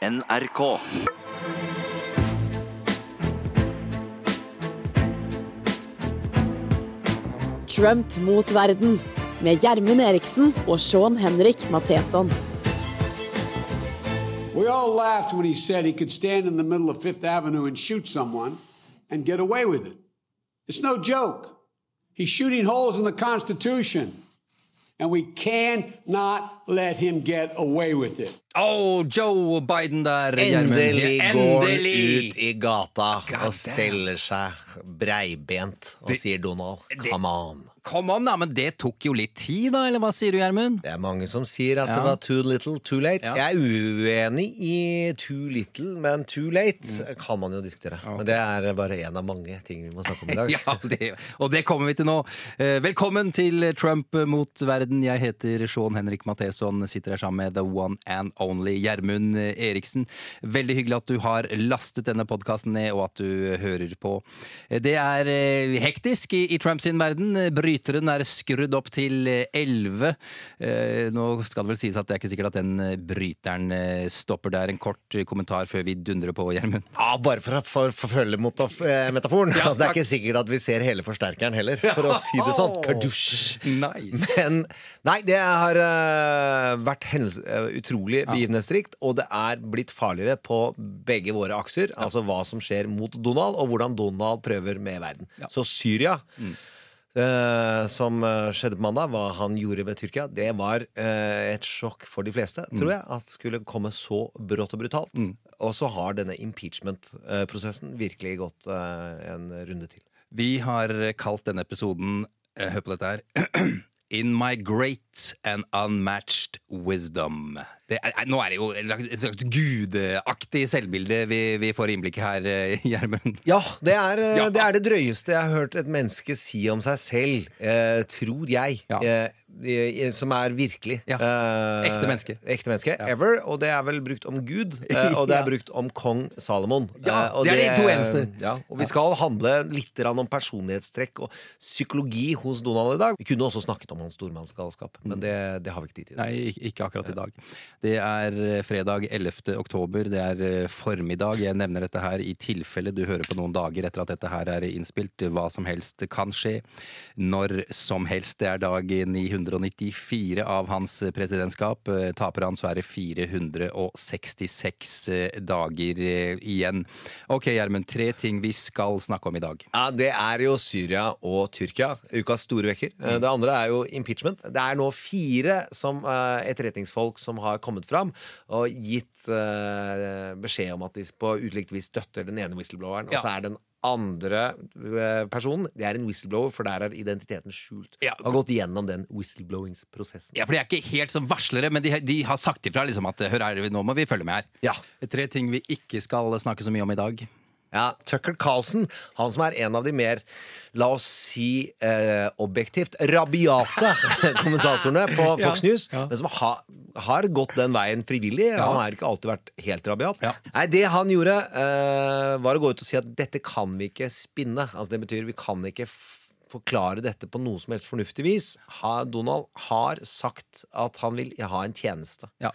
NRK. Trump mot verden med Gjermund Eriksen og Sean Henrik Matheson. We all laughed when he said he could stand in the middle of Fifth Avenue and shoot someone and get away with it. It's no joke. He's shooting holes in the Constitution. And we cannot let him get away with it. Oh, Joe Biden der, Endelig, Endelig går han ut i gata God og steller seg breibent og sier Donald, come on. Come on, da, men det tok jo litt tid, da, eller hva sier du, Gjermund? Det er mange som sier at Ja. det var too little, too late. Ja. Jeg er uenig i too little, men too late kan man jo diskutere. Men det er bare en av mange ting vi må snakke om i dag. Ja, det, og det kommer vi til nå. Eh, Velkommen til Trump mot verden. Jeg heter Sean Henrik Matheson, sitter her sammen med the one and only Gjermund Eriksen. Veldig hyggelig at du har lastet denne podkasten ned, og at du hører på. Eh, Det er eh, hektisk i, i Trumps verden. Bryteren er skrudd opp til eh, 11. Eh, Nå skal det vel sies at det er ikke sikkert at den eh, bryteren eh, stopper der. En kort kommentar før vi dundrer på, Gjermund. Ja, bare for å for, forfølge metaforen. Ja, altså, det er ikke sikkert at vi ser hele forsterkeren heller, for å si det sånn. Kardusj. Nice. Men nei, det har uh, vært hendelse, eh, utrolig begivenhetsrikt, og det er blitt farligere på begge våre akser. Altså hva som skjer mot Donald, og hvordan Donald prøver med verden. Så Syria eh, som eh, skjedde på mandag, hva han gjorde med Tyrkia, det var eh, et sjokk for de fleste, tror jeg, at skulle komme så brått og brutalt. Og så har denne impeachment-prosessen virkelig gått eh, en runde til. Vi har kalt denne episoden eh, Hør på dette her. In my great and unmatched wisdom. Det er, nå er det jo et slags- gudeaktig selvbilde vi, vi får innblikk i her, eh, Gjermund. Ja, det eh, Ja. det er det drøyeste jeg har hørt et menneske si om seg selv, eh, tror jeg, Ja. eh, som er virkelig. Ja. Eh, Ekte menneske. Ekte menneske, Ever. Og det er vel brukt om Gud, eh, og det er brukt om kong Salomon. Ja, det er de to eneste. Ja, og vi skal handle litt om personlighetstrekk og psykologi hos Donald i dag. Vi kunne også snakket om hans stormannsgalskap, men det, det har vi ikke tid til. Nei, ikke akkurat i dag. Det er eh, fredag 11. oktober. Det er eh, formiddag. Jeg nevner dette her i tilfelle du hører på noen dager etter at dette her er innspilt. Hva som helst kan skje. Når som helst. Det er dag 994 av hans presidentskap. Eh, Taper han, så er det 466 eh, dager igjen. Ok, Gjermund. Tre ting vi skal snakke om i dag. Ja, Det er jo Syria og Tyrkia. Ukas store vekker. Eh, Det andre er jo impeachment. Det er nå fire som, uh, etterretningsfolk som har kommet fram og gitt uh, beskjed om at de på ulikt vis støtter den ene whistlebloweren. Og så er den andre eh, personen Det er en whistleblower, for der er identiteten skjult. Ja. Har gått gjennom den whistleblowingsprosessen. Ja, for De er ikke helt som varslere, men de, de har sagt ifra liksom at hør her, nå må vi følge med her. Ja. Tre ting vi ikke skal snakke så mye om i dag. Ja, Tucker Carlson, han som er en av de mer, la oss si, eh, objektivt rabiate kommentatorene på Fox News, men som ha, har gått den veien frivillig. Han har ikke alltid vært helt rabiat. Ja. Nei, Det han gjorde, eh, var å gå ut og si at dette kan vi ikke spinne. Altså Det betyr vi kan ikke forklare dette på noe som helst fornuftig vis. Ha, Donald har sagt at han vil ha en tjeneste. Ja.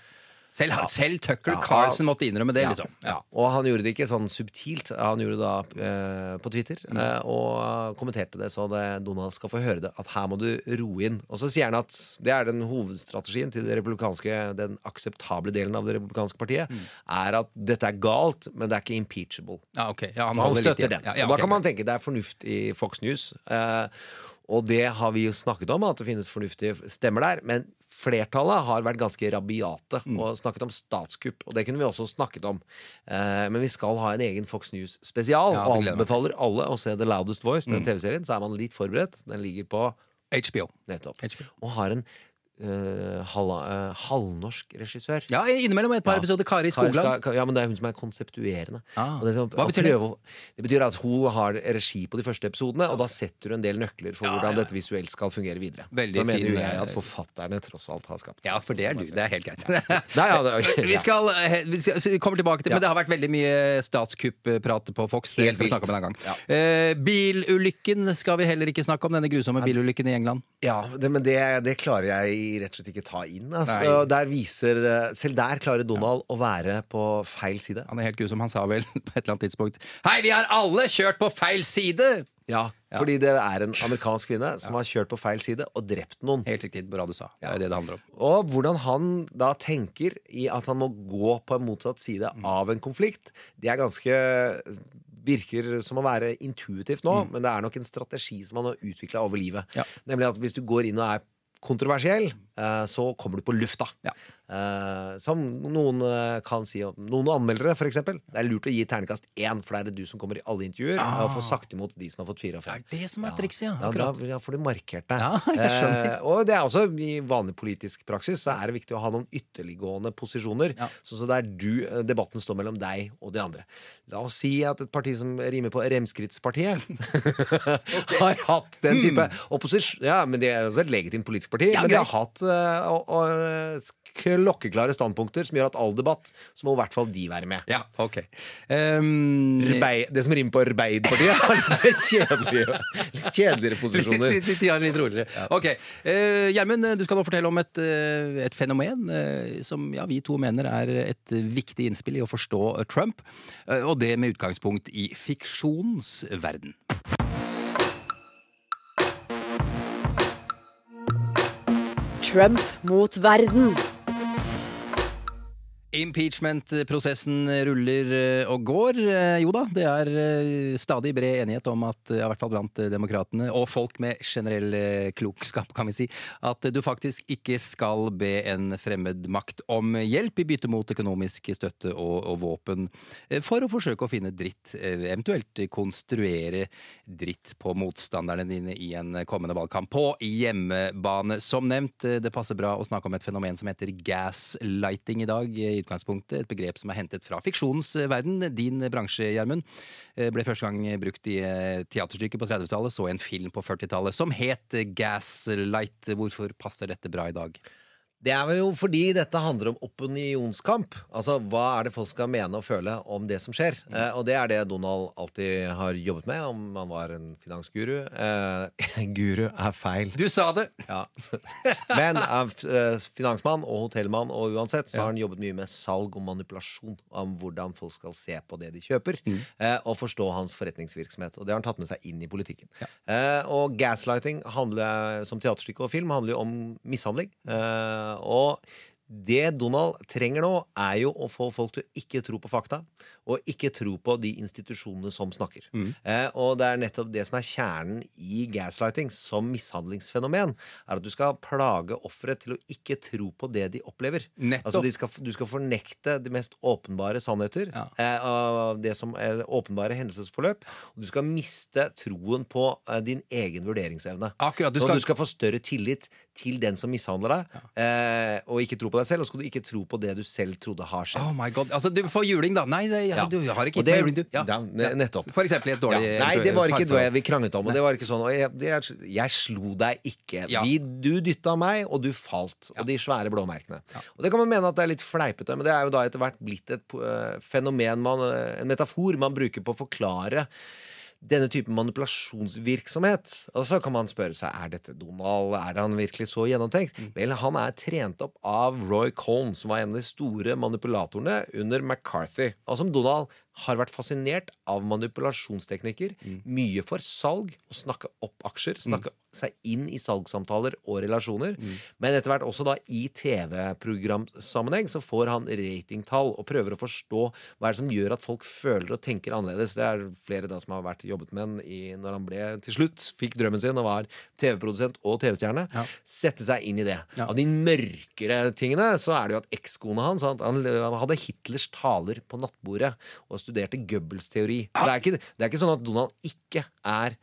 Selv, selv Tucker Ja, Carlson måtte innrømme det, Ja, liksom. ja. Og han gjorde det ikke sånn subtilt. Han gjorde det da eh, på Twitter Mm. eh, og kommenterte det, så det, Donald skal få høre det. At her må du roe inn. Og så sier han at det er den hovedstrategien til det republikanske, den akseptable delen av det republikanske partiet, Mm. er at dette er galt, men det er ikke impeachable. Ja, ok. Ja, Han litt støtter den. Ja, ja, og da kan man tenke det er fornuft i Fox News. Eh, og det har vi jo snakket om, at det finnes fornuftige stemmer der. Men flertallet har vært ganske rabiate Mm. og snakket om statskupp. Og det kunne vi også snakket om. Eh, men vi skal ha en egen Fox News-spesial. Ja, og anbefaler alle å se The Loudest Voice, Mm. den TV-serien. Så er man litt forberedt. Den ligger på HBO. nettopp. HBO. Og har en eh, hal, uh, halvnorsk regissør. Ja, innimellom et par Ja. episoder. Kari Skogland. skal- ja, men det er hun som er konseptuerende. Ah. Og det, er sånn, Hva betyr det? prøve å- det betyr at hun har regi på de første episodene, og da setter hun en del nøkler for Ja, hvordan ja. dette visuelt skal fungere videre. Veldig Så mener fin, jeg eh, at forfatterne tross alt har skapt Ja, for det er du. Det er helt greit. Nei, ja, det, Vi skal, eh, vi skal vi kommer tilbake til. Men det har vært veldig mye statskupp-prat på Fox. Det Helt skal vi snakke om en gang. Eh, bilulykken skal vi heller ikke snakke om. Denne grusomme bilulykken i England. ja det, men det, det klarer jeg de rett og slett ikke ta inn. Altså. Der viser, eh, selv der klarer Donald å være på feil side. Han er helt grusom. Han sa vel på et eller annet tidspunkt Hei, vi har alle kjørt på feil side! Ja, Fordi det er en amerikansk kvinne som har kjørt på feil side og drept noen. Helt riktig. Bra du sa. Det er det det handler om. Og hvordan han da tenker i at han må gå på en motsatt side Mm. av en konflikt, det er ganske Virker som å være intuitivt nå, men det er nok en strategi som han har utvikla over livet. Mm. Ja. Nemlig at hvis du går inn og er kontroversiell, eh, så kommer du på lufta. Ja. Eh, som noen eh, kan si Noen anmeldere, eksempel. Det er lurt å gi ternekast én, for det er det du som kommer i alle intervjuer. Og får sagt imot de som har fått fire og Det er det som er trikset, ja. Ja, da ja, får du markert deg. Ja. Eh, og det er også i vanlig politisk praksis så er det viktig å ha noen ytterliggående posisjoner. Ja. Så er du, debatten står mellom deg og de andre. La oss si at et parti som rimer på Remskrittspartiet har hatt den type opposisjon... Ja, men det er også et legitimt politisk parti. Men de har hatt uh, klokkeklare standpunkter som gjør at all debatt, så må i hvert fall de være med. Ja, ok. Um, Rbei, det som rimer på Arbeiderpartiet, har litt kjedeligere, litt kjedeligere posisjoner. Litt, litt, litt, litt roligere. Ok. Gjermund, Gjermund, du skal nå fortelle om et, eh, et fenomen uh, som ja, vi to mener er et viktig innspill i å forstå eh, Trump. eh, og det med utgangspunkt i fiksjonens verden. Trump mot verden. Impeachment-prosessen ruller eh, og går. Eh, Jo da, det er eh, stadig bred enighet om at, i hvert fall blant demokratene, og folk med generell klokskap, kan vi si, at du faktisk ikke skal be en fremmed makt om hjelp i bytte mot økonomisk støtte og, og våpen, for å forsøke å finne dritt, eventuelt konstruere dritt på motstanderne dine i en kommende valgkamp på hjemmebane. Som nevnt, det passer bra å snakke om et fenomen som heter gaslighting i dag. i utgangspunktet Et begrep som er hentet fra fiksjonens eh, verden. Din bransje, Gjermund, eh, ble første gang brukt i teaterstykket på 30-tallet, så en film på 40-tallet som het Gaslight. Hvorfor passer dette bra i dag? Det er jo fordi dette handler om opinionskamp. Altså, Hva er det folk skal mene og føle om det som skjer? Eh, og det er det Donald alltid har jobbet med, om han var en finansguru. Eh, guru er feil. Du sa det! Ja. Men eh, finansmann og hotellmann, og uansett så har han jobbet mye med salg og manipulasjon. Om hvordan folk skal se på det de kjøper, eh, og forstå hans forretningsvirksomhet. Og det har han tatt med seg inn i politikken. Eh, og gaslighting handler, som teaterstykke og film handler jo om mishandling. Eh, og det Donald trenger nå, er jo å få folk til å ikke tro på fakta, og ikke tro på de institusjonene som snakker. Eh, og det er nettopp det som er kjernen i gaslighting som mishandlingsfenomen, er at du skal plage offeret til å ikke tro på det de opplever. Nettopp. Altså skal, Du skal fornekte de mest åpenbare sannheter Ja. eh, av det som er åpenbare hendelsesforløp, og du skal miste troen på eh, din egen vurderingsevne. Akkurat, du skal... skal- du skal få større tillit til den som mishandler deg, eh, og ikke tro på deg selv. Og så skal du ikke tro på det du selv trodde har skjedd. Oh my god. Altså, du får juling, da. Nei, det, ja, Ja. du har ikke gitt meg juling, du. Ja, ne- nettopp. For eksempel i et dårlig Ja. Nei, det var ikke det vi kranglet om. Og det var ikke sånn jeg, det, jeg slo deg ikke. Ja. Vi, du dytta meg, og du falt. Og de svære blåmerkene. Og det kan man mene at det er litt fleipete, men det er jo da etter hvert blitt et uh, fenomen, man, eh, en metafor man bruker på å forklare denne typen manipulasjonsvirksomhet. Og så kan man spørre seg er dette Donald, er han virkelig så gjennomtenkt? Vel, han er trent opp av Roy Cohn, som var en av de store manipulatorene under McCarthy. Og som Donald har vært fascinert av manipulasjonsteknikker. Mye for salg, å snakke opp aksjer, snakke seg inn i salgssamtaler og relasjoner. Men etter hvert også da i TV-programsammenheng så får han ratingtall og prøver å forstå hva er det som gjør at folk føler og tenker annerledes. Det er flere da som har vært jobbet med han i, når han ble til slutt fikk drømmen sin og var TV-produsent og TV-stjerne. Ja. Sette seg inn i det. Ja. Av de mørkere tingene så er det jo at ekskona hans han, han hadde Hitlers taler på nattbordet og studerte Goebbels teori. Det, er ikke, det er ikke sånn at Donald ikke er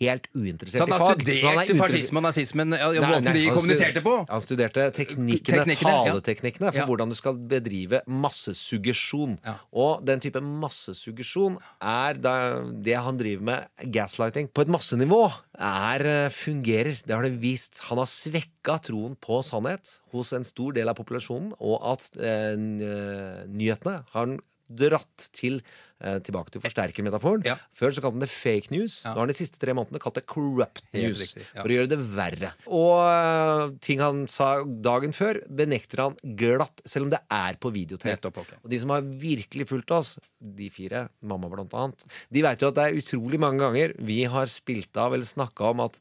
helt uinteressert han i fag. men han har studert fascisme og nazismen, ja, Nei, nei, de kommuniserte på? Han studerte teknikkene, Teknikkene, ja. taleteknikkene, for Ja. hvordan du skal bedrive massesuggesjon. Ja. Og den type massesuggesjon er da, det han driver med, gaslighting, på et massenivå, er, eh, fungerer. Det har det vist. Han har svekka troen på sannhet hos en stor del av populasjonen, og at eh, eh, nyhetene har dratt til eh, Tilbake til forsterkermetaforen. Ja. Før så kalte han det fake news. Ja. Nå har han de siste tre månedene kalt det corrupt news. riktig, ja. For å gjøre det verre. Og eh, ting han sa dagen før, benekter han glatt, selv om det er på videotape. Okay. Og de som har virkelig fulgt oss, de fire, mamma blant annet, de vet jo at det er utrolig mange ganger vi har spilt av eller snakka om at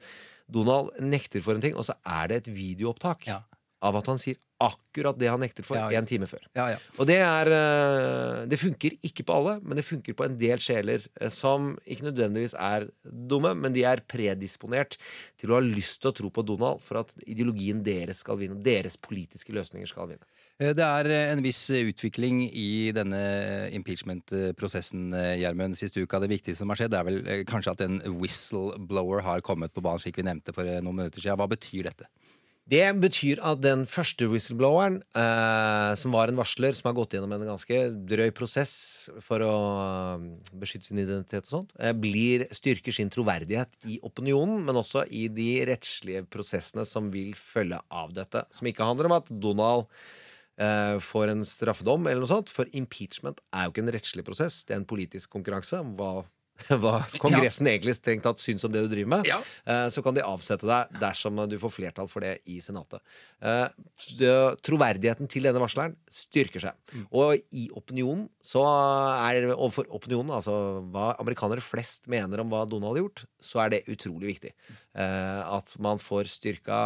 Donald nekter for en ting, og så er det et videoopptak av at han sier akkurat det han nekter for Ja, en time før. Ja, ja. Og det er eh, Det funker ikke på alle, men det funker på en del sjeler eh, som ikke nødvendigvis er dumme, men de er predisponert til å ha lyst til å tro på Donald for at ideologien deres skal vinne, deres politiske løsninger skal vinne. Eh, Det er en viss utvikling i denne impeachment-prosessen, Gjermund. Siste uka, det viktigste som har skjedd, er vel kanskje at en whistleblower har kommet på banen, slik vi nevnte for noen minutter siden. Hva betyr dette? Det betyr at den første whistlebloweren, eh, som var en varsler som har gått gjennom en ganske drøy prosess for å eh, beskytte sin identitet og sånt, eh, blir, styrker sin troverdighet i opinionen, men også i de rettslige prosessene som vil følge av dette. Som ikke handler om at Donald eh, får en straffedom eller noe sånt, for impeachment er jo ikke en rettslig prosess, det er en politisk konkurranse om hva hva Kongressen egentlig strengt tatt syns om det du driver med, Ja. eh, så kan de avsette deg dersom du får flertall for det i Senatet. Eh, Troverdigheten til denne varsleren styrker seg. Mm. Og i opinionen så er Overfor opinionen, altså hva amerikanere flest mener om hva Donald har gjort, så er det utrolig viktig. Eh, at man får styrka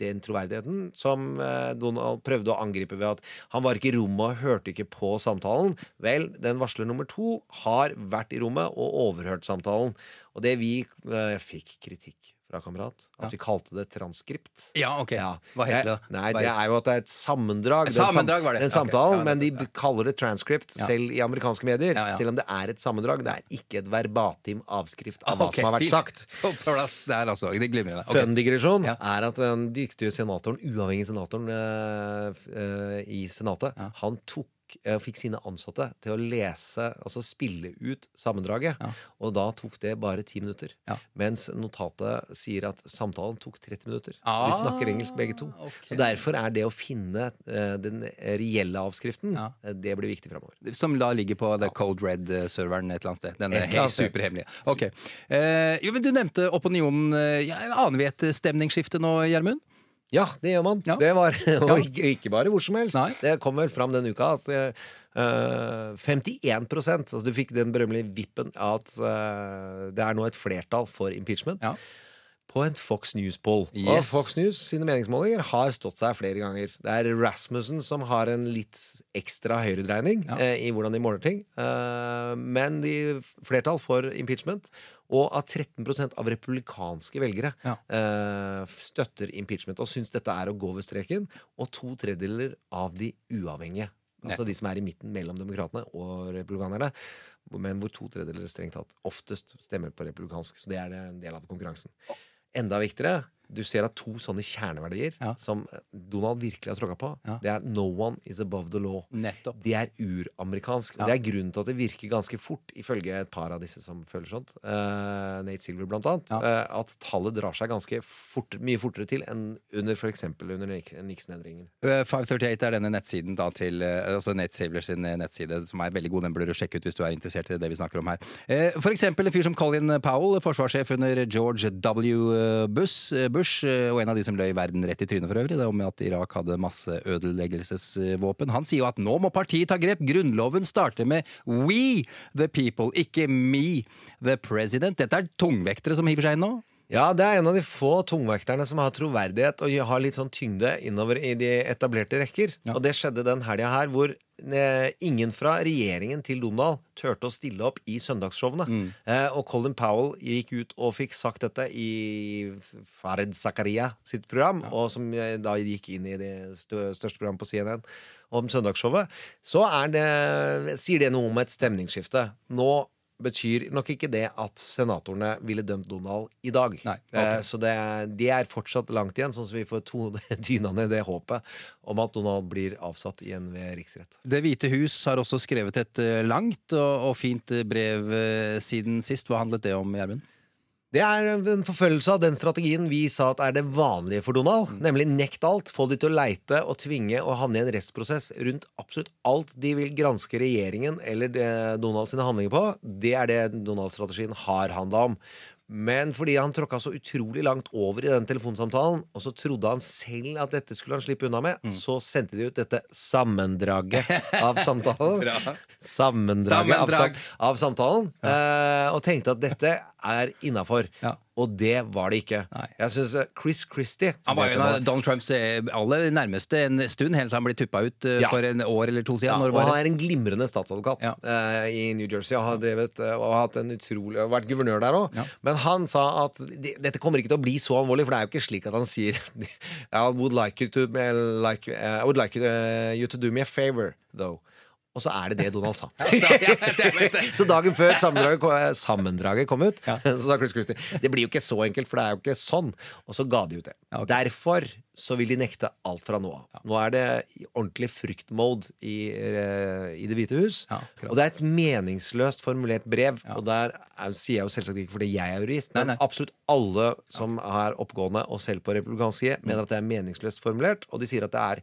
den troverdigheten som eh, Donald prøvde å angripe ved at han var ikke i rommet og hørte ikke på samtalen. Vel, den varsler nummer to har vært i rommet og overhørt samtalen. Og det vi eh, fikk kritikk fra kamerat, at vi kalte det transkript. Ja, ok. Ja. Hva heter det? da? Nei, Hva det er jo at det er et sammendrag. Den sammendrag var det. Den Ok. samtalen, Ja, men de ja. kaller det transcript selv i amerikanske medier. Ja, ja. Selv om det er et sammendrag. Det er ikke et verbatim avskrift av hva Ok, som har vært fint. sagt. På plass der, altså. Det glimrer. Ok. Fun digresjon Ja. er at den dyktige senatoren, uavhengig senatoren eh, f- eh, i Senatet, han tok eh, fikk sine ansatte til å lese, altså spille ut sammendraget. Ja. Og da tok det bare ti minutter. Ja. Mens notatet sier at samtalen tok 30 minutter. Ah, Vi snakker engelsk begge to. Okay. Så derfor er det å finne uh, den reelle avskriften, Ja. eh, det blir viktig framover. Som da ligger på The Code Red-serveren et eller annet sted. Denne helt superhemmelige. Ok. Eh, jo, men du nevnte opinionen. Uh, Ja, aner vi et stemningsskifte nå, Gjermund? Ja, det gjør man. Ja. Det var, og ikke, ikke bare hvor som helst. Nei. Det kom vel fram denne uka at eh, eh, 51% altså Du fikk den berømmelige vippen at uh, det er nå et flertall for impeachment. Ja. På en Fox News-poll. Og Fox News sine meningsmålinger har stått seg flere ganger. Det er Rasmussen som har en litt ekstra høyredreining Ja. eh, i hvordan de måler ting. Eh, men de flertall for impeachment. Og at 13% av republikanske velgere Ja. eh, støtter impeachment og syns dette er å gå over streken. Og to tredjedeler av de uavhengige. Altså de som er i midten mellom demokratene og republikanerne. Men hvor to tredjedeler strengt tatt oftest stemmer på republikansk. Så det er det en del av konkurransen. Enda viktigere, du ser at to sånne kjerneverdier Ja. som Donald virkelig har tråkka på, Ja. det er 'no one is above the law'. Nettopp. Det er uramerikansk. Ja. Og det er grunnen til at det virker ganske fort, ifølge et par av disse som føler sånt, uh, Nate Silver blant annet, eh, at tallet drar seg ganske fort, mye fortere til enn under f.eks. under Nixon-endringen. Uh, 538 er denne nettsiden da til eh, altså Nate Silver sin eh, nettside, som er veldig god. Den bør du sjekke ut hvis du er interessert i det vi snakker om her. Uh, eksempel en fyr som Colin Powell, forsvarssjef under George W. Bush, eh, Bush eh, og en av de som løy verden rett i trynet for øvrig, det om at Irak hadde masseødeleggelsesvåpen. Han sier jo at nå må partiet ta grep. Grunnloven starter med We the people, ikke me the president. Dette er tungvektere som hiver seg inn nå. Ja, det er en av de få tungvekterne som har troverdighet og har litt sånn tyngde innover i de etablerte rekker. Ja. Og det skjedde den helga her hvor eh, ingen fra regjeringen til Donald turte å stille opp i søndagsshowene. Eh, og Colin Powell gikk ut og fikk sagt dette i Fared Zakaria sitt program, og som eh, da gikk inn i det største programmet på CNN om søndagsshowet. Så er det, sier det noe om et stemningsskifte. Nå betyr nok ikke det at senatorene ville dømt Donald i dag. Nei, okay. eh, så det, de er fortsatt langt igjen, sånn at vi får dyna ned det håpet om at Donald blir avsatt igjen ved riksrett. Det hvite hus har også skrevet et eh, langt og, og fint eh, brev siden sist. Hva handlet det om, Gjermund? Det er en forfølgelse av den strategien vi sa at er det vanlige for Donald. Nemlig nekt alt, få de til å leite og tvinge og havne i en rettsprosess rundt absolutt alt de vil granske regjeringen eller det Donald sine handlinger på. Det er det Donald-strategien har handla om. Men fordi han tråkka så utrolig langt over i den telefonsamtalen, og så trodde han selv at dette skulle han slippe unna med, så sendte de ut dette sammendraget av samtalen. sammendraget Sammendraget av, sam av samtalen. eh, og tenkte at dette er innafor. Ja. Og det var det ikke. Nei. Jeg synes Chris Christie Han var en av Donald Trumps eh, aller nærmeste en stund, helt til han ble tuppa ut eh, Ja. for en år eller to siden. ja, når og han er en glimrende statsadvokat Ja. uh, i New Jersey. Og har drevet uh, og har hatt en utrolig og vært guvernør der òg. Men han sa at de, dette kommer ikke til å bli så alvorlig, for det er jo ikke slik at han sier I would like you to, eh, like, uh, I would like eh, you to do me a favor, though. Og så er det det Donald sa. så dagen før sammendraget, kom- eh, sammendraget kom ut, så sa Chris Christie det blir jo ikke så enkelt, for det er jo ikke sånn. Og så ga de ut det. Derfor så vil de nekte alt fra nå av. Nå er det ordentlig fryktmode i, eh, i Det hvite hus. Og det er et meningsløst formulert brev. Og der er, sier jeg jo selvsagt ikke fordi jeg er jurist, men absolutt alle som er oppgående og selv på republikansk side, mener at det er meningsløst formulert. Og de sier at det er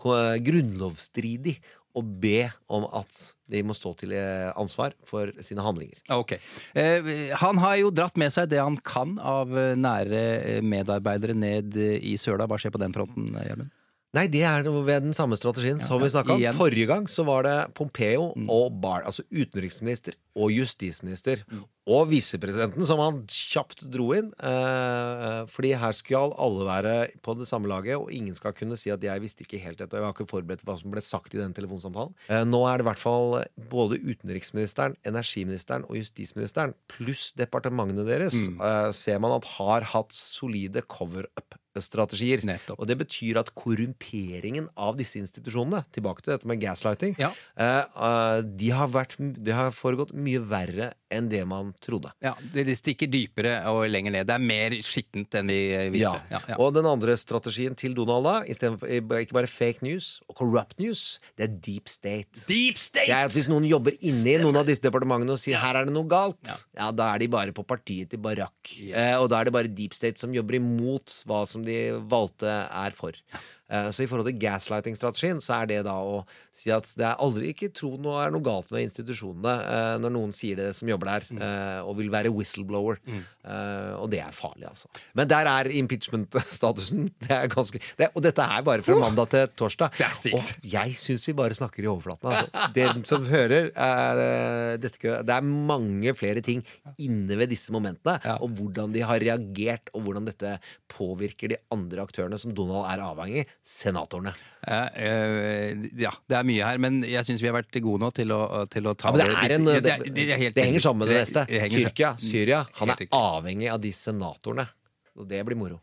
ko- grunnlovsstridig å be om at de må stå til eh, ansvar for sine handlinger. Ok. Eh, han har jo dratt med seg det han kan av eh, nære medarbeidere ned i søla. Hva skjer på den fronten, Gjermund? Nei, det er ved den samme strategien som vi ja, snakka om. Mm. Forrige gang så var det Pompeo og Barr, altså utenriksminister og justisminister. Mm. Og visepresidenten, som han kjapt dro inn. Eh, fordi her skal alle være på det samme laget, og ingen skal kunne si at 'jeg visste ikke helt dette', og 'jeg har ikke forberedt hva som ble sagt i den telefonsamtalen'. Eh, nå er det i hvert fall både utenriksministeren, energiministeren og justisministeren, pluss departementene deres, Mm. eh, ser man at har hatt solide cover-up-strategier. Nettopp. Og det betyr at korrumperingen av disse institusjonene, tilbake til dette med gaslighting, Ja. eh, eh, de, har vært, de har foregått mye verre enn det man trodde. Ja, det det stikker dypere og lenger ned. Det er mer skittent enn vi eh, visste. Ja, ja. Og den andre strategien til Donald, da, for, ikke bare fake news og corrupt news, det er deep state. Deep State! Det er at Hvis noen jobber inni noen av disse departementene og sier her er det noe galt, ja, da er de bare på partiet til Barack. Yes. Eh, og da er det bare deep state som jobber imot hva som de valgte er for. Eh, så i forhold til gaslighting-strategien så er det da å si at det er aldri ikke tro noe er noe galt med institusjonene eh, når noen sier det som jobber der, mm. og vil være whistleblower. Mm. og det er farlig, altså. Men der er impeachment-statusen. Det er ganske det, Og dette er bare fra mandag til torsdag. Det er sykt. Og jeg syns vi bare snakker i overflaten. Altså. Dere som hører, er, dette, det er mange flere ting inne ved disse momentene. Ja. Og hvordan de har reagert, og hvordan dette påvirker de andre aktørene som Donald er avhengig senatorene. Eh, eh, ja, det er mye her, men jeg syns vi har vært gode nå til å, til å ta Ja, det, er en, det, det er helt det henger sammen med det neste. det Tyrkia, Syria. Han er avhengig av de senatorene. Og det blir moro.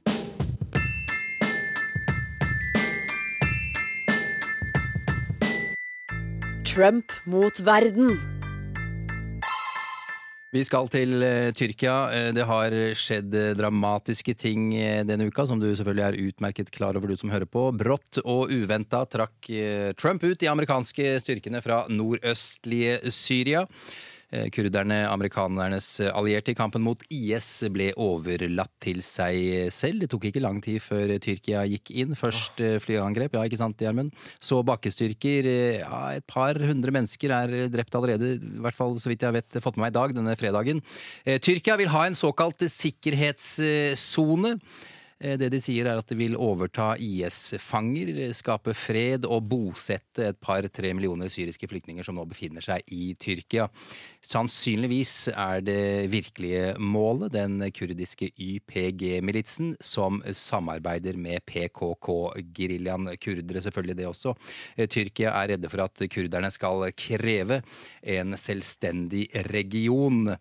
Trump mot verden. Vi skal til eh, Tyrkia. Eh, det har skjedd eh, dramatiske ting denne uka, som du selvfølgelig er utmerket klar over, du som hører på. Brått og uventa trakk Trump ut de amerikanske styrkene fra nordøstlige Syria. Eh, Kurderne, amerikanernes allierte i kampen mot IS, ble overlatt til seg selv. Det tok ikke lang tid før Tyrkia gikk inn. Først eh, flyangrep, ja ikke sant Gjermund? Så bakkestyrker. Eh, Ja, et par hundre mennesker er drept allerede, i hvert fall så vidt jeg vet, fått med meg i dag, denne fredagen. Tyrkia vil ha en såkalt sikkerhetssone. Eh, Det de sier er at de vil overta IS-fanger, skape fred og bosette et par-tre millioner syriske flyktninger som nå befinner seg i Tyrkia. Sannsynligvis er det virkelige målet den kurdiske YPG-militsen som samarbeider med PKK-geriljaen. Kurdere selvfølgelig det også. Eh, Tyrkia er redde for at kurderne skal kreve en selvstendig region.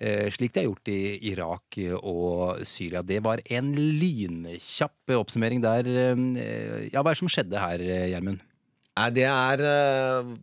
Eh, slik det er gjort i Irak og Syria. Det var en lynkjapp oppsummering der. Eh, Ja, hva er det som skjedde her, Gjermund? Det er eh,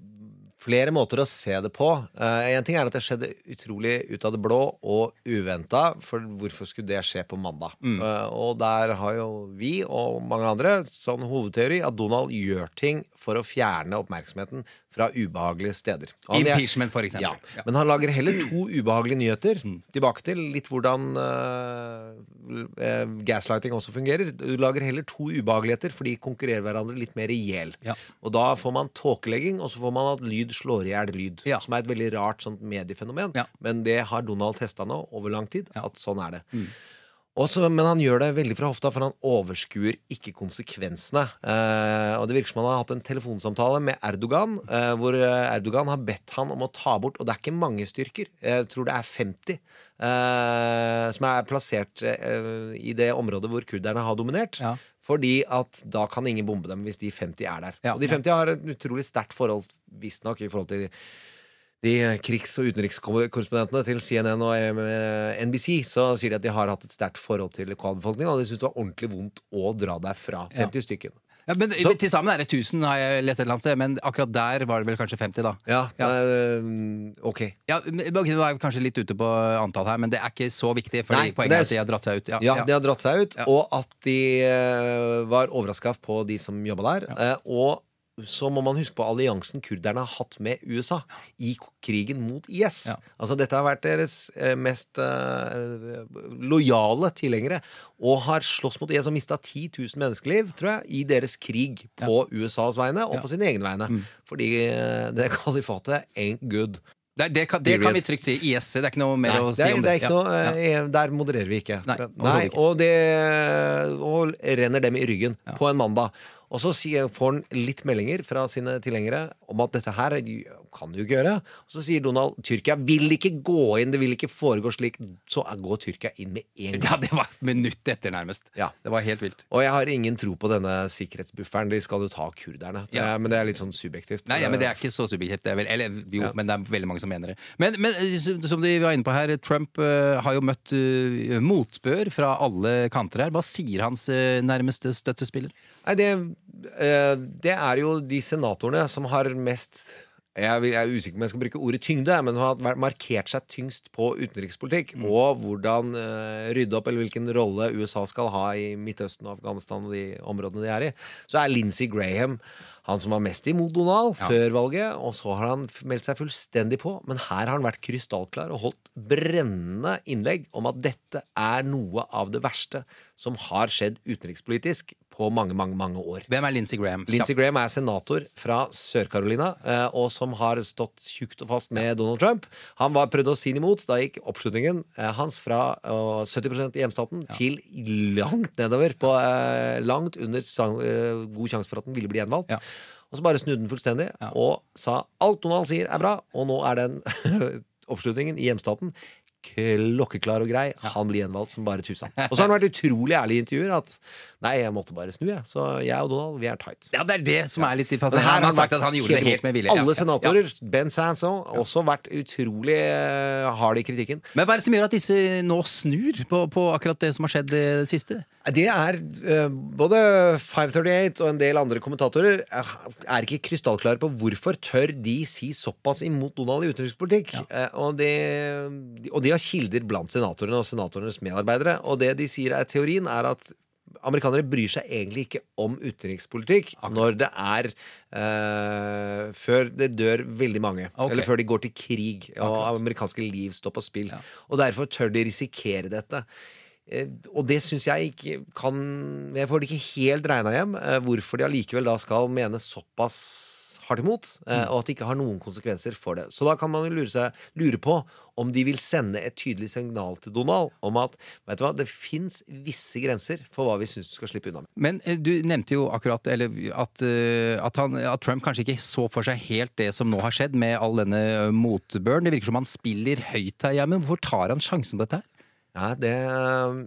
flere måter å se det på. Én ting er at det skjedde utrolig ut av det blå og uventa. For hvorfor skulle det skje på mandag? Mm. og der har jo vi og mange andre sånn hovedteori at Donald gjør ting for å fjerne oppmerksomheten fra ubehagelige steder. Han- Impeachment, for eksempel. Ja. Ja. Men han lager heller to ubehagelige nyheter. Tilbake til litt hvordan eh, gaslighting også fungerer. Du lager heller to ubehageligheter, for de konkurrerer hverandre litt mer i hjel. Ja. Og da får man tåkelegging, og så får man at lyd slår i hjel lyd. Som er et veldig rart sånt mediefenomen. Ja. Men det har Donald testa nå over lang tid, at sånn er det. Også, men han gjør det veldig fra hofta, for han overskuer ikke konsekvensene. Eh, og det virker som han har hatt en telefonsamtale med Erdogan, eh, hvor eh, Erdogan har bedt han om å ta bort Og det er ikke mange styrker, jeg tror det er 50, eh, som er plassert eh, i det området hvor kurderne har dominert. Ja. Fordi at da kan ingen bombe dem hvis de 50 er der. Ja, og de ja. 50 har et utrolig sterkt forhold, visstnok, i forhold til de krigs- og utenrikskorrespondentene til CNN og eh, NBC så sier de at de har hatt et sterkt forhold til lokalbefolkningen, og de syns det var ordentlig vondt å dra derfra. 50 stykken. Ja, men Så- Til sammen er det 1000, har jeg lest et eller annet sted. Men akkurat der var det vel kanskje 50, da. Ja, Ja. eh, ok. Ja, okay, vi kanskje litt ute på antall her, men det er ikke så viktig. Fordi Nei, poenget er at de har dratt seg ut. Ja, Ja, ja. de har dratt seg ut, Ja. og at de uh, var overraska på de som jobba der. Uh, og så må man huske på alliansen kurderne har hatt med USA i krigen mot IS. Ja. Altså Dette har vært deres eh, mest eh, lojale tilhengere. Og har slåss mot IS og mista 10 000 menneskeliv, tror jeg, i deres krig på USAs vegne og Ja. på sine egne vegne. Fordi eh, det kalifatet ain't good. Det, det, kan, det kan vi trygt si. IS. Det er ikke noe mer Nei, å si det om det er det. ikke Ja, noe ja. Der modererer vi ikke. Nei, Nei, og det og renner dem i ryggen på en mandag. Og så får han litt meldinger fra sine tilhengere om at dette her kan du ikke gjøre. Og så sier Donald Tyrkia vil ikke gå inn, det vil ikke foregå slik. Så går Tyrkia inn med en gang. Ja, det var minutt etter, nærmest. Ja. Det var helt vilt. Og jeg har ingen tro på denne sikkerhetsbufferen. De skal jo ta kurderne. Det Ja. men det er litt sånn subjektivt. Nei, ja, men Det er ikke så subjektivt. Vel, eller jo, Ja. men det er veldig mange som mener det. Men, men eh, som de var inne på her, Trump uh, har jo møtt uh, motbør fra alle kanter her. Hva sier hans uh, nærmeste støttespiller? Nei, det, eh, det er jo de senatorene som har mest jeg, er usikker om jeg skal bruke ordet tyngde, men som har markert seg tyngst på utenrikspolitikk. Og hvordan uh, rydde opp, eller hvilken rolle USA skal ha i Midtøsten og Afghanistan og de områdene de er i. Så er Lindsey Graham han som var mest imot Donald Ja. før valget. Og så har han meldt seg fullstendig på. Men her har han vært krystallklar og holdt brennende innlegg om at dette er noe av det verste som har skjedd utenrikspolitisk på mange, mange, mange år. Hvem er Lindsey Graham? Lindsey Graham er senator fra Sør-Carolina, eh, og som har stått tjukt og fast med Donald Trump. Han var prøvd å si han imot. Da gikk oppslutningen eh, hans fra eh, 70% i hjemstaten til langt nedover. På eh, langt under god sjanse for at den ville bli gjenvalgt. Ja. Og så bare snudde den fullstendig Ja. og sa alt Donald sier er bra, og nå er den oppslutningen i hjemstaten klokkeklar og grei. Han blir gjenvalgt som bare tusen. Og så har han vært utrolig ærlig i intervjuer at nei, jeg måtte bare snu, jeg. Så jeg og Donald, vi er tight. Ja, det er det som er litt fascinerende. Han, Han har sagt at han gjorde det helt med vilje. Alle Alle ja, senatorer, Ben Sanson, også vært utrolig uh, hard i kritikken. Men hva er det som gjør at disse nå snur på, på akkurat det som har skjedd det siste? Det er eh, Både 538 og en del andre kommentatorer eh, er ikke krystallklare på hvorfor tør de si såpass imot Donald i utenrikspolitikk. Ja. og, det, og de har kilder blant senatorene og senatorenes medarbeidere. Og det de sier er teorien, er at amerikanere bryr seg egentlig ikke om utenrikspolitikk når det er uh, Før det dør veldig mange. Okay. Eller før de går til krig og Akkurat. amerikanske liv står på spill. Ja. Og derfor tør de risikere dette. Eh, Og det syns jeg ikke kan Jeg får det ikke helt regna hjem eh, hvorfor de allikevel da skal mene såpass hardt imot, eh, og at det ikke har noen konsekvenser for det. Så da kan man jo lure, seg, lure på om de vil sende et tydelig signal til Donald om at vet du hva, det fins visse grenser for hva vi syns du skal slippe unna med. Men eh, du nevnte jo akkurat eller, at, eh, at, han, at Trump kanskje ikke så for seg helt det som nå har skjedd, med all denne motbøren. Det virker som han spiller høyt her Ja, men Hvorfor tar han sjansen på dette her? Ja, det,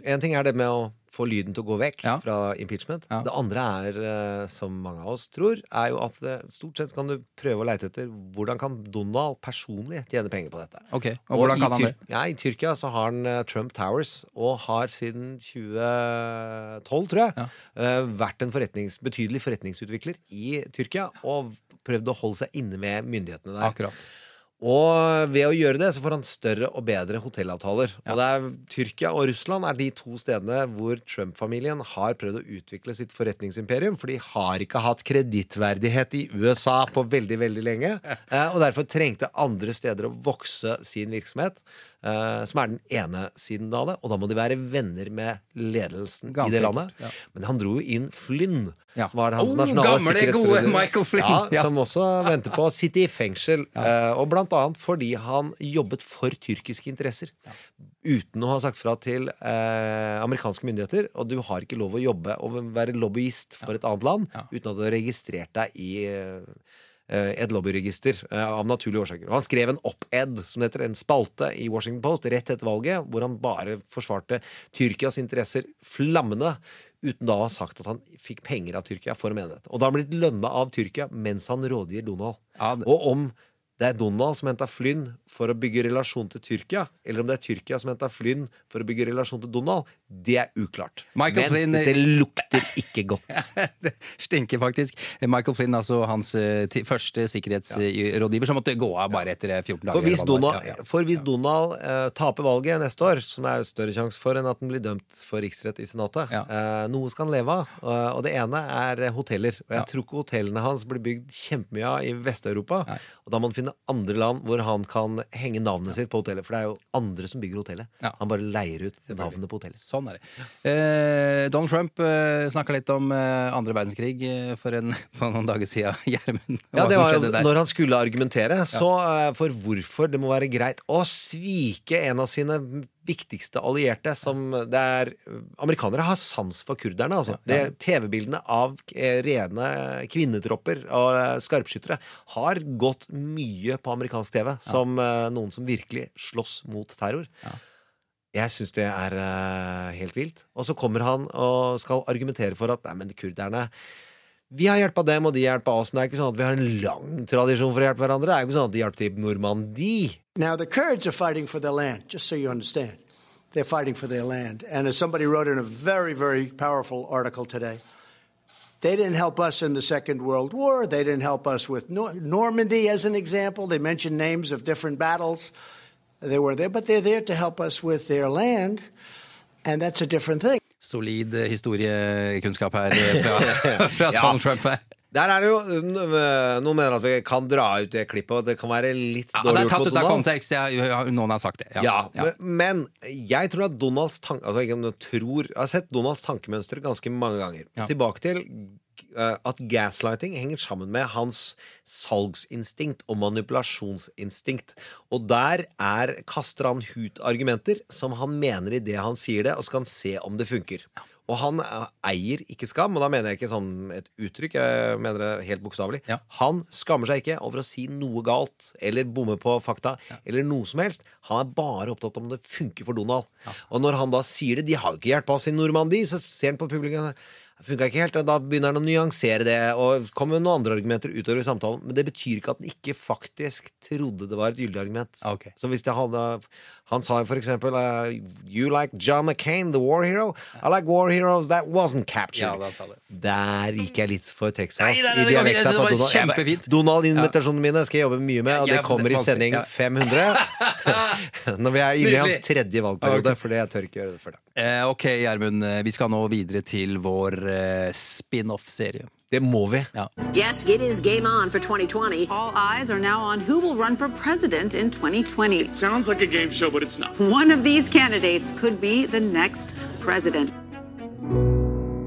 En ting er det med å få lyden til å gå vekk Ja. fra impeachment. Ja. Det andre er, eh, som mange av oss tror, er jo at det, stort sett kan du prøve å leite etter hvordan kan Donald personlig tjene penger på dette. Ok, Og hvordan kan han det? Ja, I Tyrkia så har han eh, Trump Towers, og har siden 2012, tror jeg, Ja. eh, vært en forretnings, betydelig forretningsutvikler i Tyrkia. Og prøvd å holde seg inne med myndighetene der. Akkurat. Og ved å gjøre det, så får han større og bedre hotellavtaler. Og det er Tyrkia og Russland er de to stedene hvor Trump-familien har prøvd å utvikle sitt forretningsimperium. For de har ikke hatt kredittverdighet i USA på veldig, veldig lenge. Eh, og derfor trengte andre steder å vokse sin virksomhet. Eh, som er den ene siden av det. Og da må de være venner med ledelsen Ganske i det landet. ja. Men han dro jo inn Flynn, Ja. som var hans Oh, nasjonale gamle, gode. Michael Flynn. Ja, Ja. Som også venter på å sitte i fengsel. Uh, og blant annet fordi han jobbet for tyrkiske interesser. Uten å ha sagt fra til uh, amerikanske myndigheter. Og du har ikke lov å jobbe og være lobbyist for et annet land Ja. uten at du har registrert deg i et lobbyregister eh, av naturlige årsaker. Og han skrev en op-ed, som det heter, en spalte i Washington Post rett etter valget, hvor han bare forsvarte Tyrkias interesser flammende. Uten da å ha sagt at han fikk penger av Tyrkia for å mene dette. Og da har han blitt lønna av Tyrkia mens han rådgir Donald. Ja, det- Og om det er Donald som henta Flynn for å bygge relasjon til Tyrkia, eller om det er Tyrkia som henta Flynn for å bygge relasjon til Donald, det er uklart. Michael Men Flynn- det lukter ikke godt. det stinker faktisk. Michael Flynn, altså hans eh, første sikkerhetsrådgiver, som måtte gå av bare etter eh, 14 dager. For hvis. Donald, Ja, ja. for hvis Donald uh, taper valget neste år, som er jo større sjanse for enn at han blir dømt for riksrett i Senatet, Ja. uh, noe skal han leve av. Og, og det ene er hoteller. Og jeg tror ikke hotellene hans blir bygd kjempemye av i Vest-Europa. Og da må han finne andre land hvor han kan henge navnet sitt på hotellet. For det er jo andre som bygger hotellet. Ja. Han bare leier ut navnet på hotellet. Sånn er det. Eh, Donald Trump eh, snakka litt om eh, andre verdenskrig eh, for, en, på noen dager siden. Gjermund, Ja, det var jo når han skulle argumentere så, eh, for hvorfor det må være greit å svike en av sine viktigste allierte. Som det er Amerikanere har sans for kurderne, altså. Det- TV-bildene av eh, rene kvinnetropper og eh, skarpskyttere har gått mye på amerikansk TV som eh, noen som virkelig slåss mot terror. Jeg syns det er helt vilt. Og så kommer han og skal argumentere for at nei, men kurderne vi har hjelpa dem, og de hjelpa oss. Men det er ikke sånn at vi har en lang tradisjon for å hjelpe hverandre. Det er ikke sånn at de hjalp til Normandie. Now, the Kurds are fighting for their land, just so you understand. They're fighting for their land. And as somebody wrote in a very, very powerful article today, they didn't help us in the Second World War. They didn't help us with Nor- Normandy, as an example. They mentioned names of different battles. They were there, but they're there to help us with their land. And that's a different thing. Solid eh, historiekunnskap her eh, fra, fra Donald Trump. her. Der er det jo Noen mener at vi kan dra ut det klippet, og det kan være litt Ja, det er tatt ut av kontekst. Jeg, noen har sagt det. Ja, Ja. Men, men jeg tror at Donalds tanke Altså, jeg tror Jeg har sett Donalds tankemønster ganske mange ganger. Ja. Tilbake til at gaslighting henger sammen med hans salgsinstinkt og manipulasjonsinstinkt. Og der er, kaster han ut argumenter som han mener i det han sier det, og så skal han se om det funker. Og han eh, eier ikke skam, og da mener jeg ikke sånn et uttrykk, jeg mener det helt bokstavelig. Ja. Han skammer seg ikke over å si noe galt eller bomme på fakta eller noe som helst. Han er bare opptatt om det funker for Donald. Og når han da sier det De har jo ikke hjelpa oss i Normandie, så ser han på publikum funka ikke helt. Da begynner han å nyansere det og kommer med noen andre argumenter utover i samtalen. Men det betyr ikke at han ikke faktisk trodde det var et gyldig argument. Okay. Så hvis det hadde Han sa jo for eksempel uh, You like John McCain, the war hero? I like war heroes that wasn't captured. Ja. Der gikk jeg litt for Texas Nei, nei, nei, i dialekta på var Donald. Kjempefint. Donald-invitasjonene mine skal jeg jobbe mye med, og det kommer i sending 500. Når vi er inne i hans tredje valgperiode, for jeg tør ikke gjøre det før da. Eh, ok, Gjermund. eh, Vi skal nå videre til vår eh, spin-off-serie. Det må vi. Ja. Yes, it is game on for 2020. All eyes are now on who will run for president in 2020. Sounds like a game show, but it's not. One of these candidates could be the next president.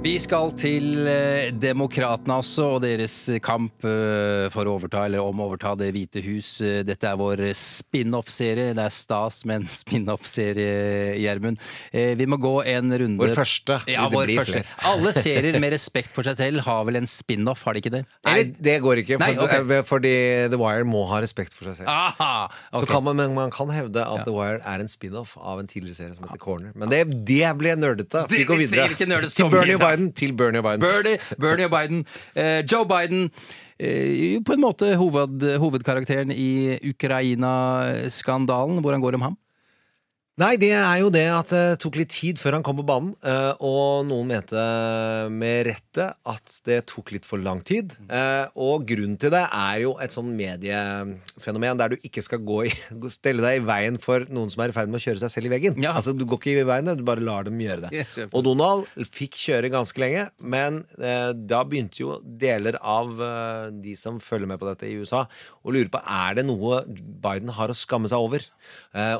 Vi skal til eh, demokratene også, og deres kamp eh, for å overta, eller om å overta Det hvite hus. Eh, Dette er vår spin-off-serie. Det er stas med en spin-off-serie, Gjermund. Vi må gå en runde Vår første. Ja, Det vår første. Alle serier med respekt for seg selv har vel en spin-off, har de ikke det? Nei, det går ikke, for, Nei, ok. eh, fordi The Wire må ha respekt for seg selv. Aha! Så kan man, men man kan hevde at The Wire er en spin-off av en tidligere serie som heter Corner. Men det, det ble nerdete. Vi går videre. Det, det, nerde så Biden. Til Bernie og Biden. Bernie, Bernie og Biden. Eh, Joe Biden. Eh, på en måte hoved, hovedkarakteren i Ukraina-skandalen. Hvordan går det om ham? Nei, det er jo det at det tok litt tid før han kom på banen. eh, Og noen mente med rette at det tok litt for lang tid. Eh, Og grunnen til det er jo et sånn mediefenomen der du ikke skal gå i, stelle deg i veien for noen som er i ferd med å kjøre seg selv i veggen. Ja. Altså Du går ikke i veien, du bare lar dem gjøre det. Og Donald fikk kjøre ganske lenge, men eh, da begynte jo deler av de som følger med på dette i USA, å lure på er det noe Biden har å skamme seg over.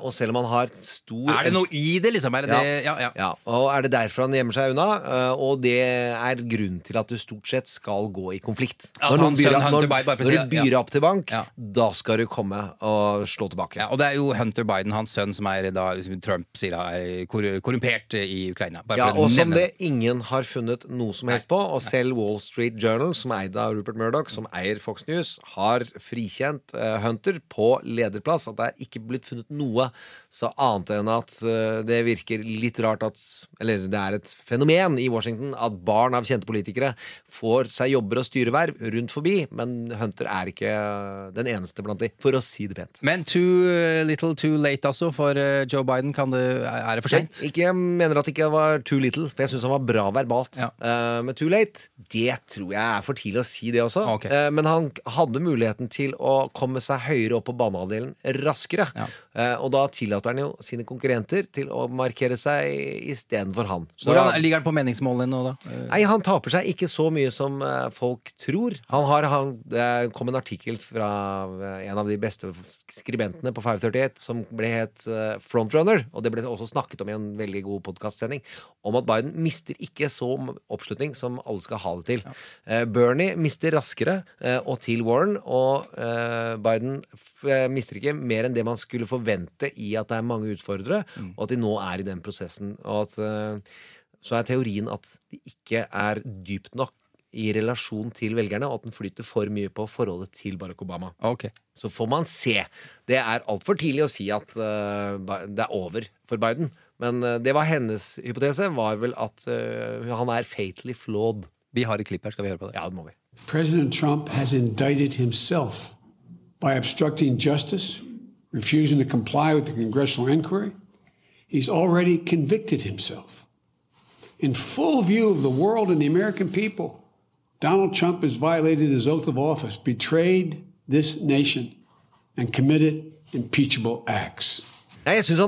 Og selv om han har stor Er det noe i det, liksom? Er det det? Ja, ja. ja, og er det derfor han gjemmer seg unna? Eh, og det er grunnen til at du stort sett skal gå i konflikt. Ja, når noen byr, når, Biden, bare for å når si du byr ja. opp til bank, Ja. da skal du komme og slå tilbake. Ja, og det er jo Hunter Biden, hans sønn, som er da som Trump sier er kor korrumpert i Ukraina. Bare Ja, for å og som nevne det ingen har funnet noe som helst på. Og selv Wall Street Journal, som er eid av Rupert Murdoch, som eier Fox News, har frikjent eh, Hunter på lederplass. At det er ikke blitt funnet noe så annet enn at eh, det virker litt rart at Eller det er et fenomen i Washington at barn av kjente politikere får seg jobber og styreverv rundt forbi, men Hunter er ikke den eneste blant de, for å si det pent. Men too uh, little too late, altså, for uh, Joe Biden. Kan det, er det for seint? Jeg mener at det ikke var too little, for jeg syns han var bra verbalt. Ja. Eh, men too late, det tror jeg er for tidlig å si, det også. Ok. Eh, men han hadde muligheten til å komme seg høyere opp på banehalvdelen raskere. Ja. Eh, og da tillater han jo sine konkurrenter til å markere seg istedenfor han. Så- Hvordan ligger han på meningsmålene nå, da? Uh, Nei, han taper seg ikke så mye som eh, folk tror. Han har, han, det kom en artikkel fra eh, en av de beste skribentene på 538 som ble het eh, Frontrunner, og det ble også snakket om i en veldig god podkastsending, om at Biden mister ikke så oppslutning som alle skal ha det til. Eh, Bernie mister raskere, eh, og til Warren, og eh, Biden eh, mister ikke mer enn det man skulle forvente i at det er mange utfordrere, og at de nå er i den prosessen. og at eh, så er teorien at det ikke er dypt nok i relasjon til velgerne, og at den flyter for mye på forholdet til Barack Obama. Okay. Så får man se. Det er altfor tidlig å si at uh, det er over for Biden. Men uh, det var hennes hypotese, var vel at uh, han er fatally flawed. Vi har et klipp her, skal vi høre på det? Ja, det må vi. President Trump has indicted himself by obstructing justice, refusing to comply with the congressional inquiry. He's already convicted himself. In full view of the world and the American people, Donald Trump has violated his oath of office, betrayed this nation, and committed impeachable acts. Jeg syns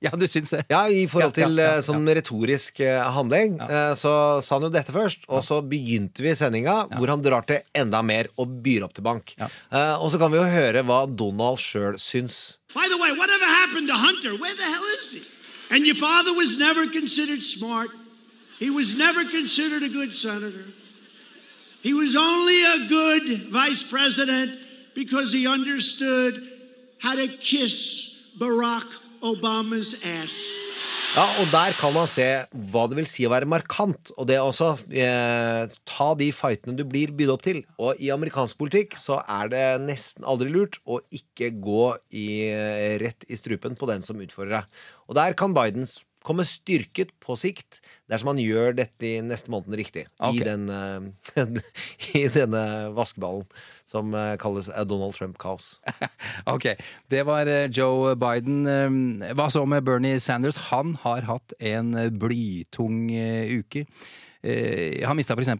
du syns det? Ja, I forhold Ja, ja, til ja, eh, sånn retorisk eh, handling, eh, så sa han jo dette først. Og så begynte vi sendinga hvor han drar til enda mer og byr opp til bank. Ja. Eh, og så kan vi jo høre hva Donald sjøl syns. By the way, whatever happened to Hunter? Where the hell is he? And your father was never considered smart. He was never considered a good senator. He was only a good vice president because he understood how to kiss Barack Obama's ass. Ja, og der kan man se hva det vil si å være markant. Og det også eh, ta de fightene du blir bydd opp til. Og i amerikansk politikk så er det nesten aldri lurt å ikke gå i, eh, rett i strupen på den som utfordrer deg. Og der kan Biden komme styrket på sikt dersom han gjør dette i neste måneden riktig. Okay. I, den, eh, I denne vaskeballen som eh, kalles eh, Donald Trump-kaos. Ok, det var Joe Biden. Hva så med Bernie Sanders? Han har hatt en blytung uke. Eh, Han mista f.eks.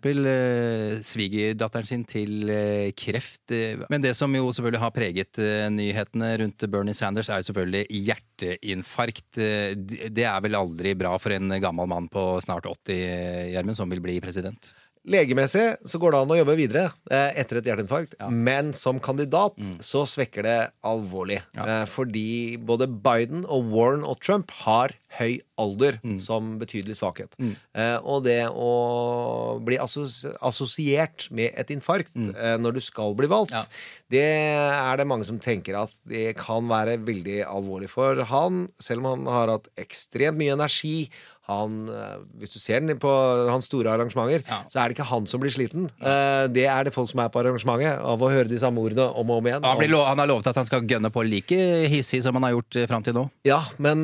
svigerdatteren sin til eh, kreft. eh, Men det som jo selvfølgelig har preget eh, nyhetene rundt Bernie Sanders, er jo selvfølgelig hjerteinfarkt. Eh, Det er vel aldri bra for en gammel mann på snart 80, eh, Gjermund, som vil bli president? Legemessig så går det an å jobbe videre eh, etter et hjerteinfarkt, men som kandidat så svekker det alvorlig. Eh, fordi både Biden og Warren og Trump har høy alder som betydelig svakhet. Eh, og det å bli assos assosiert med et infarkt eh, når du skal bli valgt, Ja. det er det mange som tenker at det kan være veldig alvorlig for han, selv om han har hatt ekstremt mye energi, Han, eh, hvis du ser den på hans store arrangementer, så er det ikke han som blir sliten. Eh, Det er det folk som er på arrangementet, av å høre de samme ordene om og om igjen. Han, blir lo han har lovet at han skal gønne på like hissig som han har gjort eh, fram til nå. Ja, men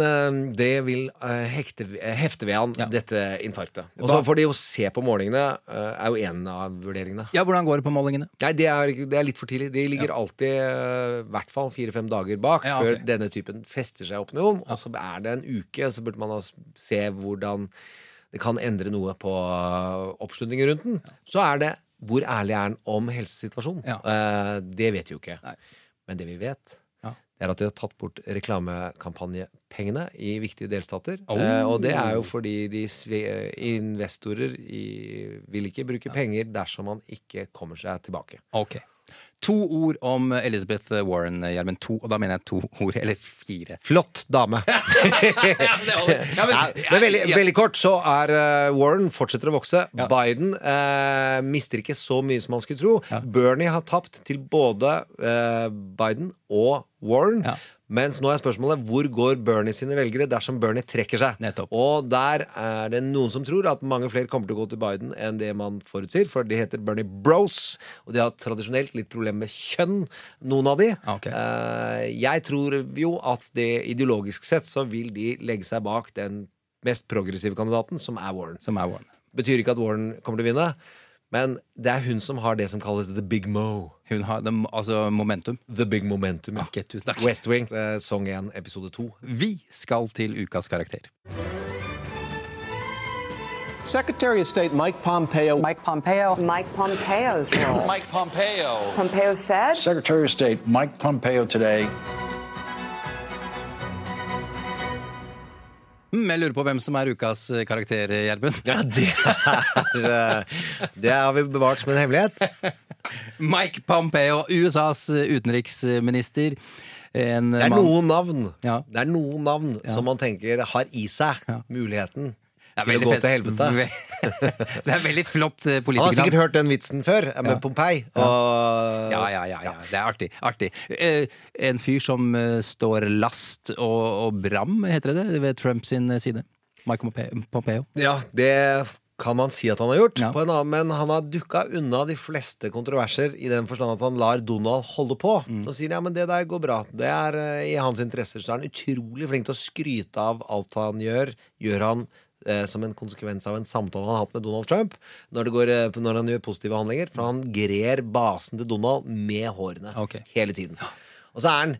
det vil hekte, hefte ved han, dette infarktet. Og så får de jo se på målingene, er jo en av vurderingene. Ja, Hvordan går det på målingene? Nei, det er, det er litt for tidlig. De ligger alltid eh, i hvert fall fire-fem dager bak Ja, ok. før denne typen fester seg opp opinion. Og så er det en uke, så burde man da hvor se hvordan det kan endre noe på oppslutningen rundt den. Så er det hvor ærlig er han om helsesituasjonen? Eh, det vet vi jo ikke. Men det vi vet, det er at de har tatt bort reklamekampanjepengene i viktige delstater. Oh. Eh, og det er jo fordi de investorer i, vil ikke bruke penger dersom man ikke kommer seg tilbake. Ok. To ord om Elizabeth Warren, Gjermund. To, og da mener jeg to ord, eller fire. Flott dame. Ja, men- men veldig, ja. veldig kort så er eh, Warren fortsetter å vokse. Biden eh, mister ikke så mye som man skulle tro. Bernie har tapt til både eh, Biden og Warren. Mens nå er spørsmålet hvor går Bernie sine velgere dersom Bernie trekker seg. Nettopp. Og der er det noen som tror at mange flere kommer til å gå til Biden enn det man forutsier, for de heter Bernie Bros, og de har tradisjonelt litt problemer med kjønn, noen av de. Okay. jeg tror jo at det ideologisk sett så vil de legge seg bak den mest progressive kandidaten, som er Warren. Som er Warren. Betyr ikke at Warren kommer til å vinne, men det er hun som har det som kalles the big mo. Hun har det, altså momentum. The big momentum, ja. Ok, tusen takk. West Wing, eh, song 1, episode 2. Vi skal til ukas karakter. Secretary of State Mike Pompeo. Mike Pompeo. Mike Pompeo's role. Mike Pompeo. Pompeo said. Secretary of State Mike Pompeo today jeg lurer på hvem som er ukas eh, karakter, Gjermund. Ja, det er eh, Det har vi bevart som en hemmelighet. Mike Pompeo, USAs utenriksminister. En Det er noen navn Ja. Det er noen navn Ja. som man tenker har i seg muligheten Det til å gå fett. til helvete. Det er veldig flott eh, Han har sikkert hørt den vitsen før, med Ja. Pompei. Og Ja, ja, ja, ja. Det er artig. artig. Eh, en fyr som eh, står last og, og bram, heter det det, ved Trumps side. Michael Pompeo. Ja, det kan man si at han har gjort, på en annen, men han har dukka unna de fleste kontroverser i den forstand at han lar Donald holde på. Så sier han ja, men det der går bra. Det er i hans interesser. Så er han utrolig flink til å skryte av alt han gjør. Gjør han som en konsekvens av en samtale han har hatt med Donald Trump når, det går, eh, når han gjør positive handlinger. For han grer basen til Donald med hårene hele tiden. Og så er han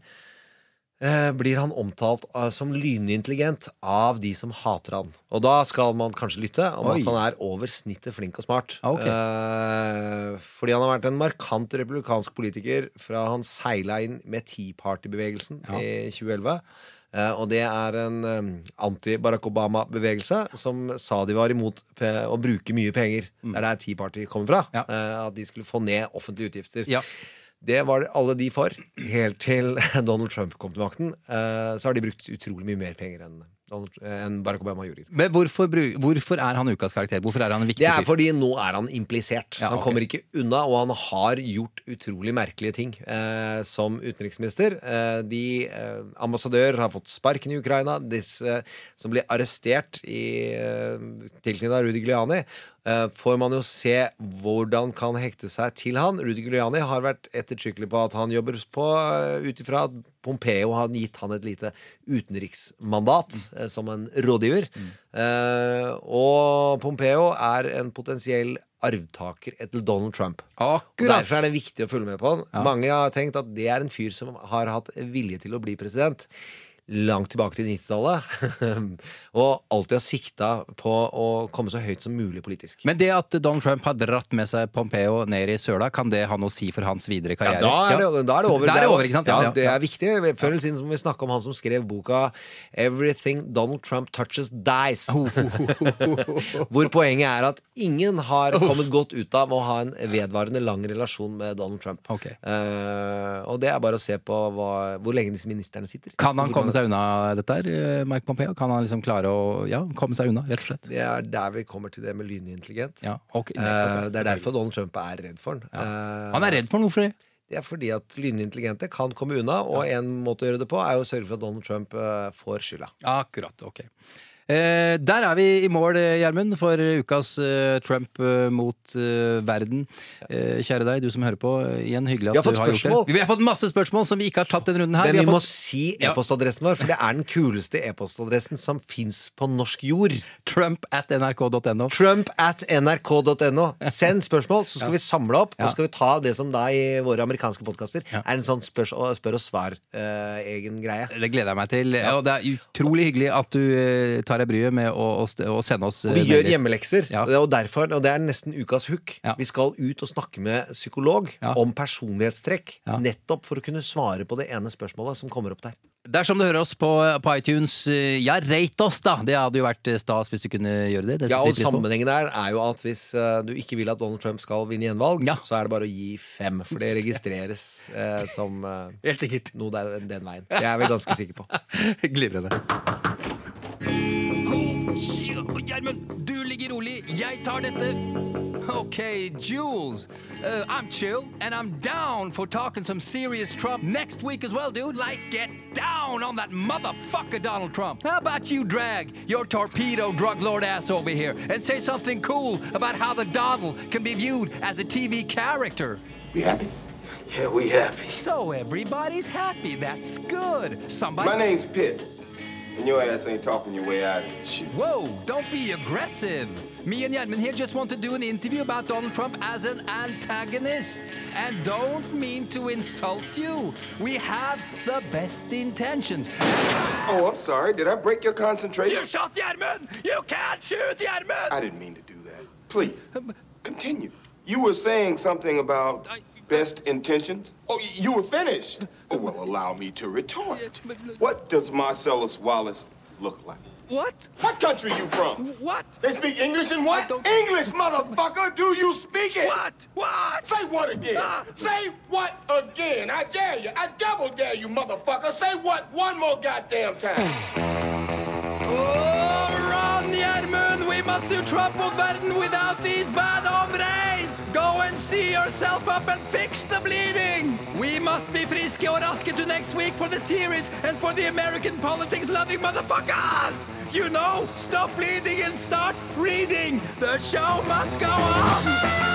eh, blir han omtalt eh, som lynintelligent av de som hater han. Og da skal man kanskje lytte om Oi. at han er over snittet flink og smart. Okay. ok. Eh, fordi han har vært en markant republikansk politiker fra han seila inn med Tea Party-bevegelsen i 2011. Eh, og det er en anti-Barack Obama-bevegelse som sa de var imot å bruke mye penger. Mm. Det er der Tea Party kommer fra. Eh, at de skulle få ned offentlige utgifter. Det var alle de for, helt til Donald Trump kom til makten. Eh, så har de brukt utrolig mye mer penger enn, Donald, enn Barack Obama gjorde. Men hvorfor, bru- hvorfor er han ukas karakter? Hvorfor er han en viktig Det er fyr? fordi nå er han implisert. Ja, Han ok. kommer ikke unna, og han har gjort utrolig merkelige ting eh, som utenriksminister. Eh, de eh, ambassadører har fått sparken i Ukraina. Disse som ble arrestert i eh, tilknytning av Rudy Giuliani. eh, får man jo se hvordan kan hekte seg til han. Rudy Giuliani har vært ettertrykkelig på at han jobber på uh, ut ifra at Pompeo har gitt han et lite utenriksmandat mm. som en rådgiver. Eh, og Pompeo er en potensiell arvtaker etter Donald Trump. Og Derfor er det viktig å følge med på han. Ja. Mange har tenkt at det er en fyr som har hatt vilje til å bli president. Langt tilbake til 90-tallet. og alltid har sikta på å komme så høyt som mulig politisk. Men det at Donald Trump har dratt med seg Pompeo ned i søla, kan det ha noe å si for hans videre Ja, karriere? da er, det, da er det over. Er det over? Ja, Ja, det er viktig. Før eller siden må vi snakke om han som skrev boka 'Everything Donald Trump Touches Dies'. Hvor poenget er at ingen har kommet godt ut av å ha en vedvarende lang relasjon med Donald Trump. Eh, og det er bare å se på hva, hvor lenge disse ministrene sitter. Kan han Hvor komme seg unna dette her, eh, Mike Pompeo? Kan han liksom klare å ja, komme seg unna, rett og slett? Det er der vi kommer til det med lynintelligent. Ja, okay. uh, det er derfor Donald Trump er redd for den. Eh, Han er redd for den, hvorfor det? Det er fordi at lynintelligente kan komme unna, og en måte å gjøre det på er jo å sørge for at Donald Trump får skylda. Akkurat, ok. Eh, der er vi i mål, eh, Gjermund, for ukas eh, Trump eh, mot eh, verden. Eh, kjære deg, du som hører på. Igjen hyggelig at fått du har gjort spørsmål. det. Vi har fått masse spørsmål som vi ikke har tatt denne runden her. Men Vi vi har må fått si e-postadressen vår, for det er den kuleste e-postadressen som fins på norsk jord. Trump at nrk.no. Trump at nrk.no. Send spørsmål, så skal vi samle opp. Ja. Og skal vi ta det som da i våre amerikanske podkaster Ja. er en sånn spør, spør og svar-egen greie. Det gleder jeg meg til. Og det er utrolig hyggelig at du eh, tar deg bryet med å, å, å sende oss Og vi eh, gjør hjemmelekser, Ja. og, derfor, og det er nesten ukas hook. Ja. Vi skal ut og snakke med psykolog Ja. om personlighetstrekk. Nettopp for å kunne svare på det ene spørsmålet som kommer opp der. Dersom du hører oss på, på iTunes, eh, ja, rate oss, da! Det hadde jo vært eh, stas hvis du kunne gjøre det. det Ja, og. Sammenhengen der er jo at hvis du ikke vil at Donald Trump skal vinne gjenvalg, så er det bare å gi fem. For det registreres eh, som eh, Helt sikkert. noe der, den veien. Det er vi ganske sikre på. Glimrende. Gjermund, du ligger rolig. Jeg tar dette. OK, Jules. Uh, I'm chill, and I'm down for talking some serious Trump next week as well, dude. Like, get down on that motherfucker, Donald Trump. How about you drag your torpedo drug lord ass over here and say something cool about how the Donald can be viewed as a TV character? We happy? Yeah, we happy. So everybody's happy. That's good. Somebody. My name's Pitt, and your ass ain't talking your way out of this shit. Whoa, don't be aggressive. Me and Gjermund here just want to do an interview about Donald Trump as an antagonist. And don't mean to insult you. We have the best intentions. Oh, I'm sorry. Did I break your concentration? You shot Gjermund! You can't shoot Gjermund! I didn't mean to do that. Please, continue. You were saying something about best intentions? Oh, you were finished. Oh, well, allow me to retort. What does Marcellus Wallace look like? What? What country you from? What? They speak English and what? English, motherfucker! Do you speak it? What? What? Say what again? Ah. Say what again? I dare you. I double dare you, motherfucker. Say what one more goddamn time. Oh, run, Gjermund! We must do Trump mot without these bad hombres! Go and see yourself up and fix the bleeding! We must be friske og raske to next week for the series and for the American politics-loving motherfuckers! You know, stop bleeding and start reading! The show must go on!